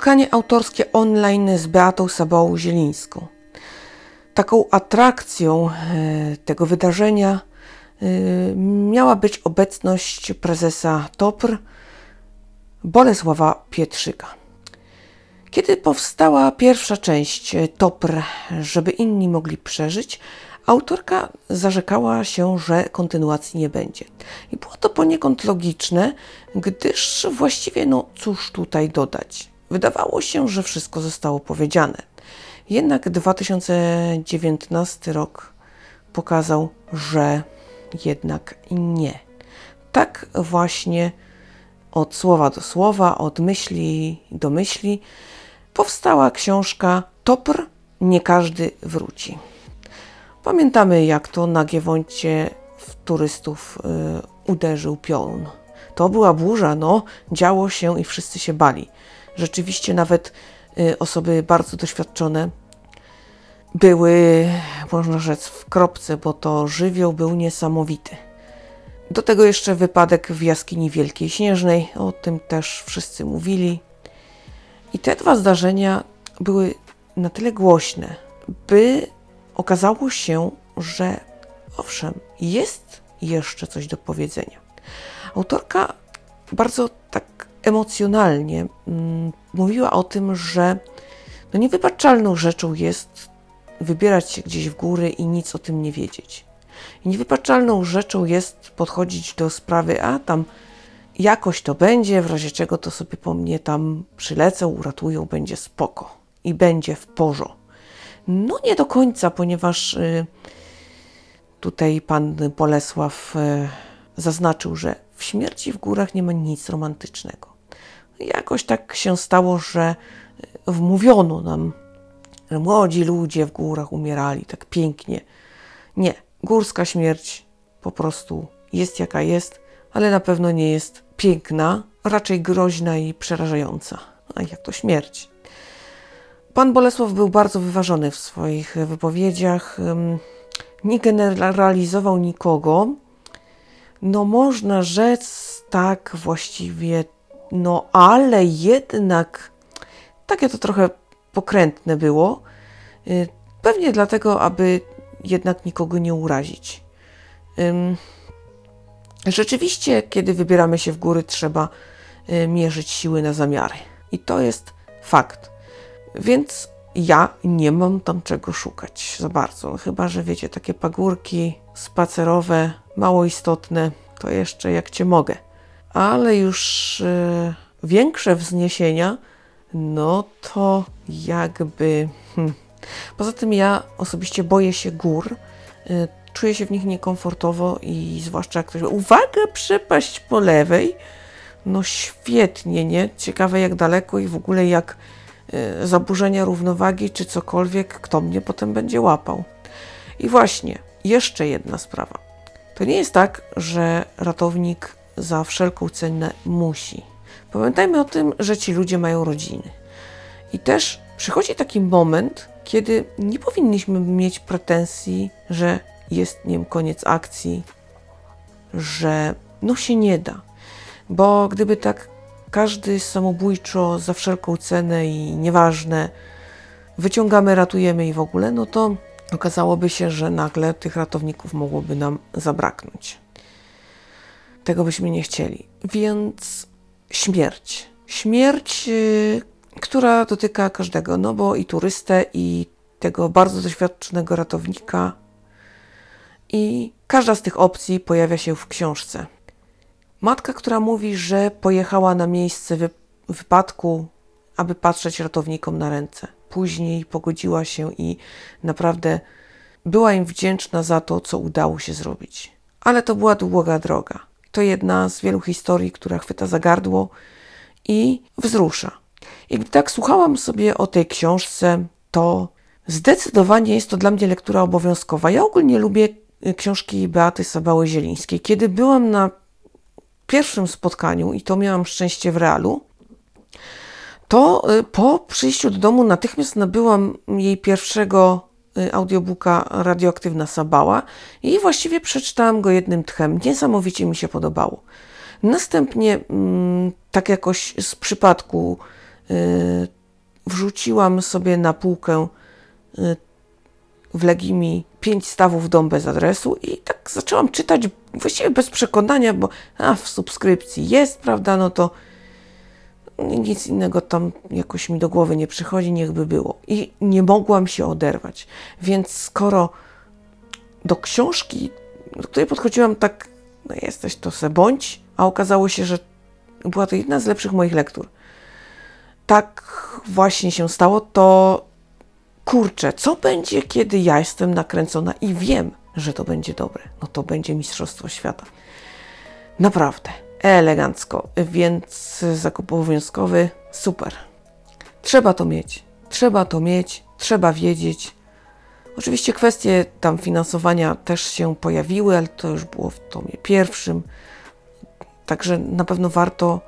spotkanie autorskie online z Beatą Sabałą Zielińską. Taką atrakcją e, tego wydarzenia e, miała być obecność prezesa TOPR Bolesława Pietrzyka. Kiedy powstała pierwsza część TOPR, żeby inni mogli przeżyć, autorka zarzekała się, że kontynuacji nie będzie. I było to poniekąd logiczne, gdyż właściwie, no cóż tutaj dodać. Wydawało się, że wszystko zostało powiedziane. Jednak 2019 rok pokazał, że jednak nie. Tak właśnie od słowa do słowa, od myśli do myśli powstała książka Topr Nie każdy wróci. Pamiętamy, jak to na Giewoncie w turystów y, uderzył piorun. To była burza, no, działo się i wszyscy się bali. Rzeczywiście nawet y, osoby bardzo doświadczone były, można rzec, w kropce, bo to żywioł był niesamowity. Do tego jeszcze wypadek w jaskini Wielkiej Śnieżnej, o tym też wszyscy mówili. I te dwa zdarzenia były na tyle głośne, by okazało się, że owszem, jest jeszcze coś do powiedzenia. Autorka bardzo tak emocjonalnie mm, mówiła o tym, że no niewybaczalną rzeczą jest wybierać się gdzieś w góry i nic o tym nie wiedzieć. I niewybaczalną rzeczą jest podchodzić do sprawy, a tam jakoś to będzie, w razie czego to sobie po mnie tam przylecą, uratują, będzie spoko i będzie w porządku. No nie do końca, ponieważ y, tutaj pan Bolesław y, zaznaczył, że w śmierci w górach nie ma nic romantycznego. Jakoś tak się stało, że y, wmówiono nam, że młodzi ludzie w górach umierali tak pięknie. Nie, górska śmierć po prostu jest jaka jest, ale na pewno nie jest piękna, raczej groźna i przerażająca. A jak to śmierć? Pan Bolesław był bardzo wyważony w swoich wypowiedziach. Nie generalizował nikogo. No, można rzec tak właściwie, no, ale jednak takie to trochę pokrętne było. Y, pewnie dlatego, aby jednak nikogo nie urazić. Rzeczywiście, kiedy wybieramy się w góry, trzeba y, mierzyć siły na zamiary. I to jest fakt. Więc ja nie mam tam czego szukać za bardzo. Chyba, że wiecie, takie pagórki spacerowe, mało istotne, to jeszcze jak cię mogę. Ale już yy, większe wzniesienia, no to jakby. Hmm. Poza tym ja osobiście boję się gór. Yy, czuję się w nich niekomfortowo i zwłaszcza jak ktoś. Uwaga, przepaść po lewej. No świetnie, nie? Ciekawe jak daleko i w ogóle jak Y, zaburzenia równowagi czy cokolwiek, kto mnie potem będzie łapał. I właśnie, jeszcze jedna sprawa. To nie jest tak, że ratownik za wszelką cenę musi. Pamiętajmy o tym, że ci ludzie mają rodziny. I też przychodzi taki moment, kiedy nie powinniśmy mieć pretensji, że jest wiem, koniec akcji, że no się nie da. Bo gdyby tak każdy samobójczo za wszelką cenę i nieważne, wyciągamy, ratujemy i w ogóle, no to okazałoby się, że nagle tych ratowników mogłoby nam zabraknąć. Tego byśmy nie chcieli. Więc śmierć. Śmierć, yy, która dotyka każdego, no bo i turystę, i tego bardzo doświadczonego ratownika. I każda z tych opcji pojawia się w książce. Matka, która mówi, że pojechała na miejsce wy wypadku, aby patrzeć ratownikom na ręce. Później pogodziła się i naprawdę była im wdzięczna za to, co udało się zrobić. Ale to była długa droga. To jedna z wielu historii, która chwyta za gardło i wzrusza. I gdy tak słuchałam sobie o tej książce, to zdecydowanie jest to dla mnie lektura obowiązkowa. Ja ogólnie lubię książki Beaty Sabały Zielińskiej. Kiedy byłam na pierwszym spotkaniu, i to miałam szczęście w realu, to y, po przyjściu do domu natychmiast nabyłam jej pierwszego y, audiobooka Radioaktywna Sabała i właściwie przeczytałam go jednym tchem. Niesamowicie mi się podobało. Następnie, mm, tak jakoś z przypadku, y, wrzuciłam sobie na półkę y, w Legimi pięć stawów Dom bez adresu i tak zaczęłam czytać właściwie bez przekonania, bo a, w subskrypcji jest, prawda, no to nic innego tam jakoś mi do głowy nie przychodzi, niechby było. I nie mogłam się oderwać. Więc skoro do książki, do której podchodziłam tak, no jesteś to se bądź, a okazało się, że była to jedna z lepszych moich lektur. Tak właśnie się stało, to kurczę, co będzie, kiedy ja jestem nakręcona i wiem, że to będzie dobre? No to będzie Mistrzostwo Świata. Naprawdę, elegancko, więc zakup obowiązkowy, super. Trzeba to mieć, trzeba to mieć, trzeba wiedzieć. Oczywiście kwestie tam finansowania też się pojawiły, ale to już było w tomie pierwszym. Także na pewno warto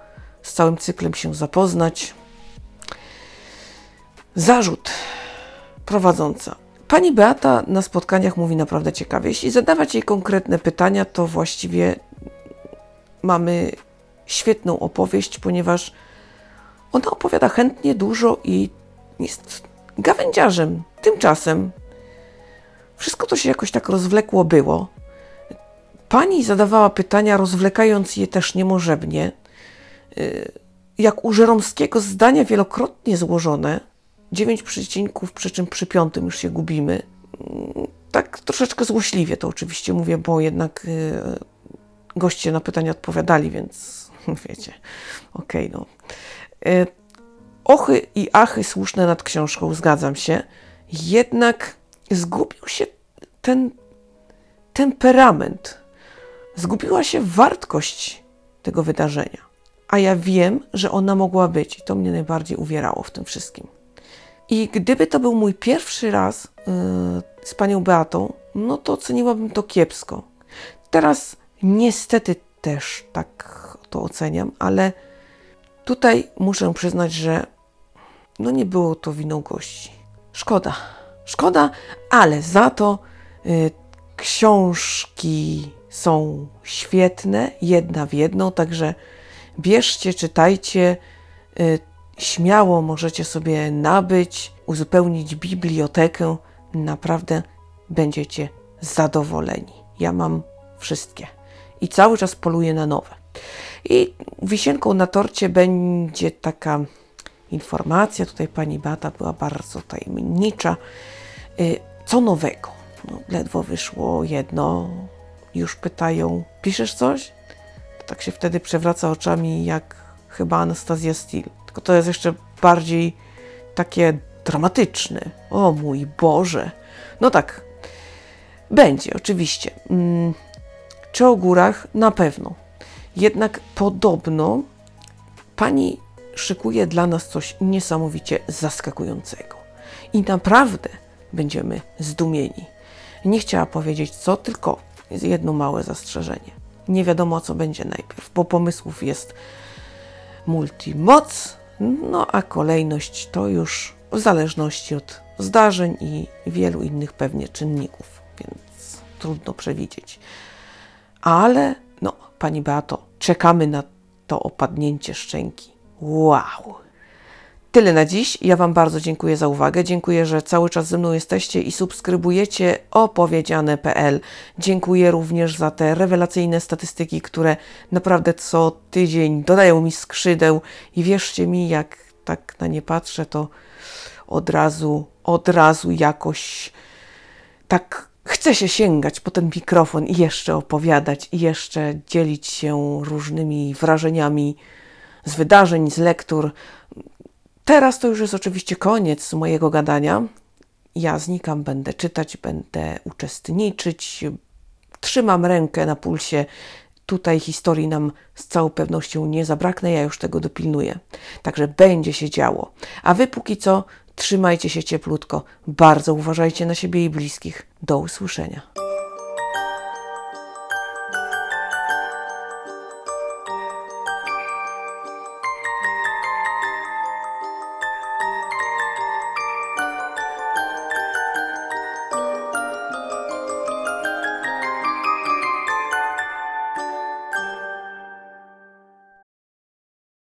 z całym cyklem się zapoznać. Zarzut prowadząca. Pani Beata na spotkaniach mówi naprawdę ciekawie. Jeśli zadawać jej konkretne pytania, to właściwie mamy świetną opowieść, ponieważ ona opowiada chętnie, dużo i jest gawędziarzem. Tymczasem wszystko to się jakoś tak rozwlekło było. Pani zadawała pytania, rozwlekając je też niemożebnie. Y, Jak u Żeromskiego zdania wielokrotnie złożone, dziewięć przecinków, przy czym przy piątym już się gubimy. Mm, Tak troszeczkę złośliwie to oczywiście mówię, bo jednak y, goście na pytania odpowiadali, więc wiecie, okej, no. Y, Ochy i achy słuszne nad książką, zgadzam się. Jednak zgubił się ten temperament. Zgubiła się wartość tego wydarzenia. A ja wiem, że ona mogła być. I to mnie najbardziej uwierało w tym wszystkim. I gdyby to był mój pierwszy raz yy, z panią Beatą, no to oceniłabym to kiepsko. Teraz niestety też tak to oceniam, ale tutaj muszę przyznać, że no nie było to winą gości. Szkoda. Szkoda, ale za to y, książki są świetne, jedna w jedną, także bierzcie, czytajcie. Y, śmiało możecie sobie nabyć, uzupełnić bibliotekę. Naprawdę będziecie zadowoleni. Ja mam wszystkie i cały czas poluję na nowe. I wisienką na torcie będzie taka informacja. Tutaj pani Bata była bardzo tajemnicza. Y, Co nowego? No, ledwo wyszło jedno. Już pytają, piszesz coś? Tak się wtedy przewraca oczami jak chyba Anastazja Steele. Tylko to jest jeszcze bardziej takie dramatyczne. O mój Boże. No tak, będzie, oczywiście. Czy o górach? Na pewno. Jednak podobno pani szykuje dla nas coś niesamowicie zaskakującego. I naprawdę będziemy zdumieni. Nie chciała powiedzieć co, tylko jedno małe zastrzeżenie. Nie wiadomo, co będzie najpierw, bo pomysłów jest multimoc, no a kolejność to już w zależności od zdarzeń i wielu innych pewnie czynników, więc trudno przewidzieć. Ale, no, pani Beato, czekamy na to opadnięcie szczęki. Wow! Tyle na dziś. Ja Wam bardzo dziękuję za uwagę. Dziękuję, że cały czas ze mną jesteście i subskrybujecie opowiedziane.pl. Dziękuję również za te rewelacyjne statystyki, które naprawdę co tydzień dodają mi skrzydeł i wierzcie mi, jak tak na nie patrzę, to od razu, od razu jakoś tak chce się sięgać po ten mikrofon i jeszcze opowiadać, i jeszcze dzielić się różnymi wrażeniami z wydarzeń, z lektur. Teraz to już jest oczywiście koniec mojego gadania. Ja znikam, będę czytać, będę uczestniczyć. Trzymam rękę na pulsie. Tutaj historii nam z całą pewnością nie zabraknie, ja już tego dopilnuję. Także będzie się działo. A wy póki co trzymajcie się cieplutko. Bardzo uważajcie na siebie i bliskich. Do usłyszenia.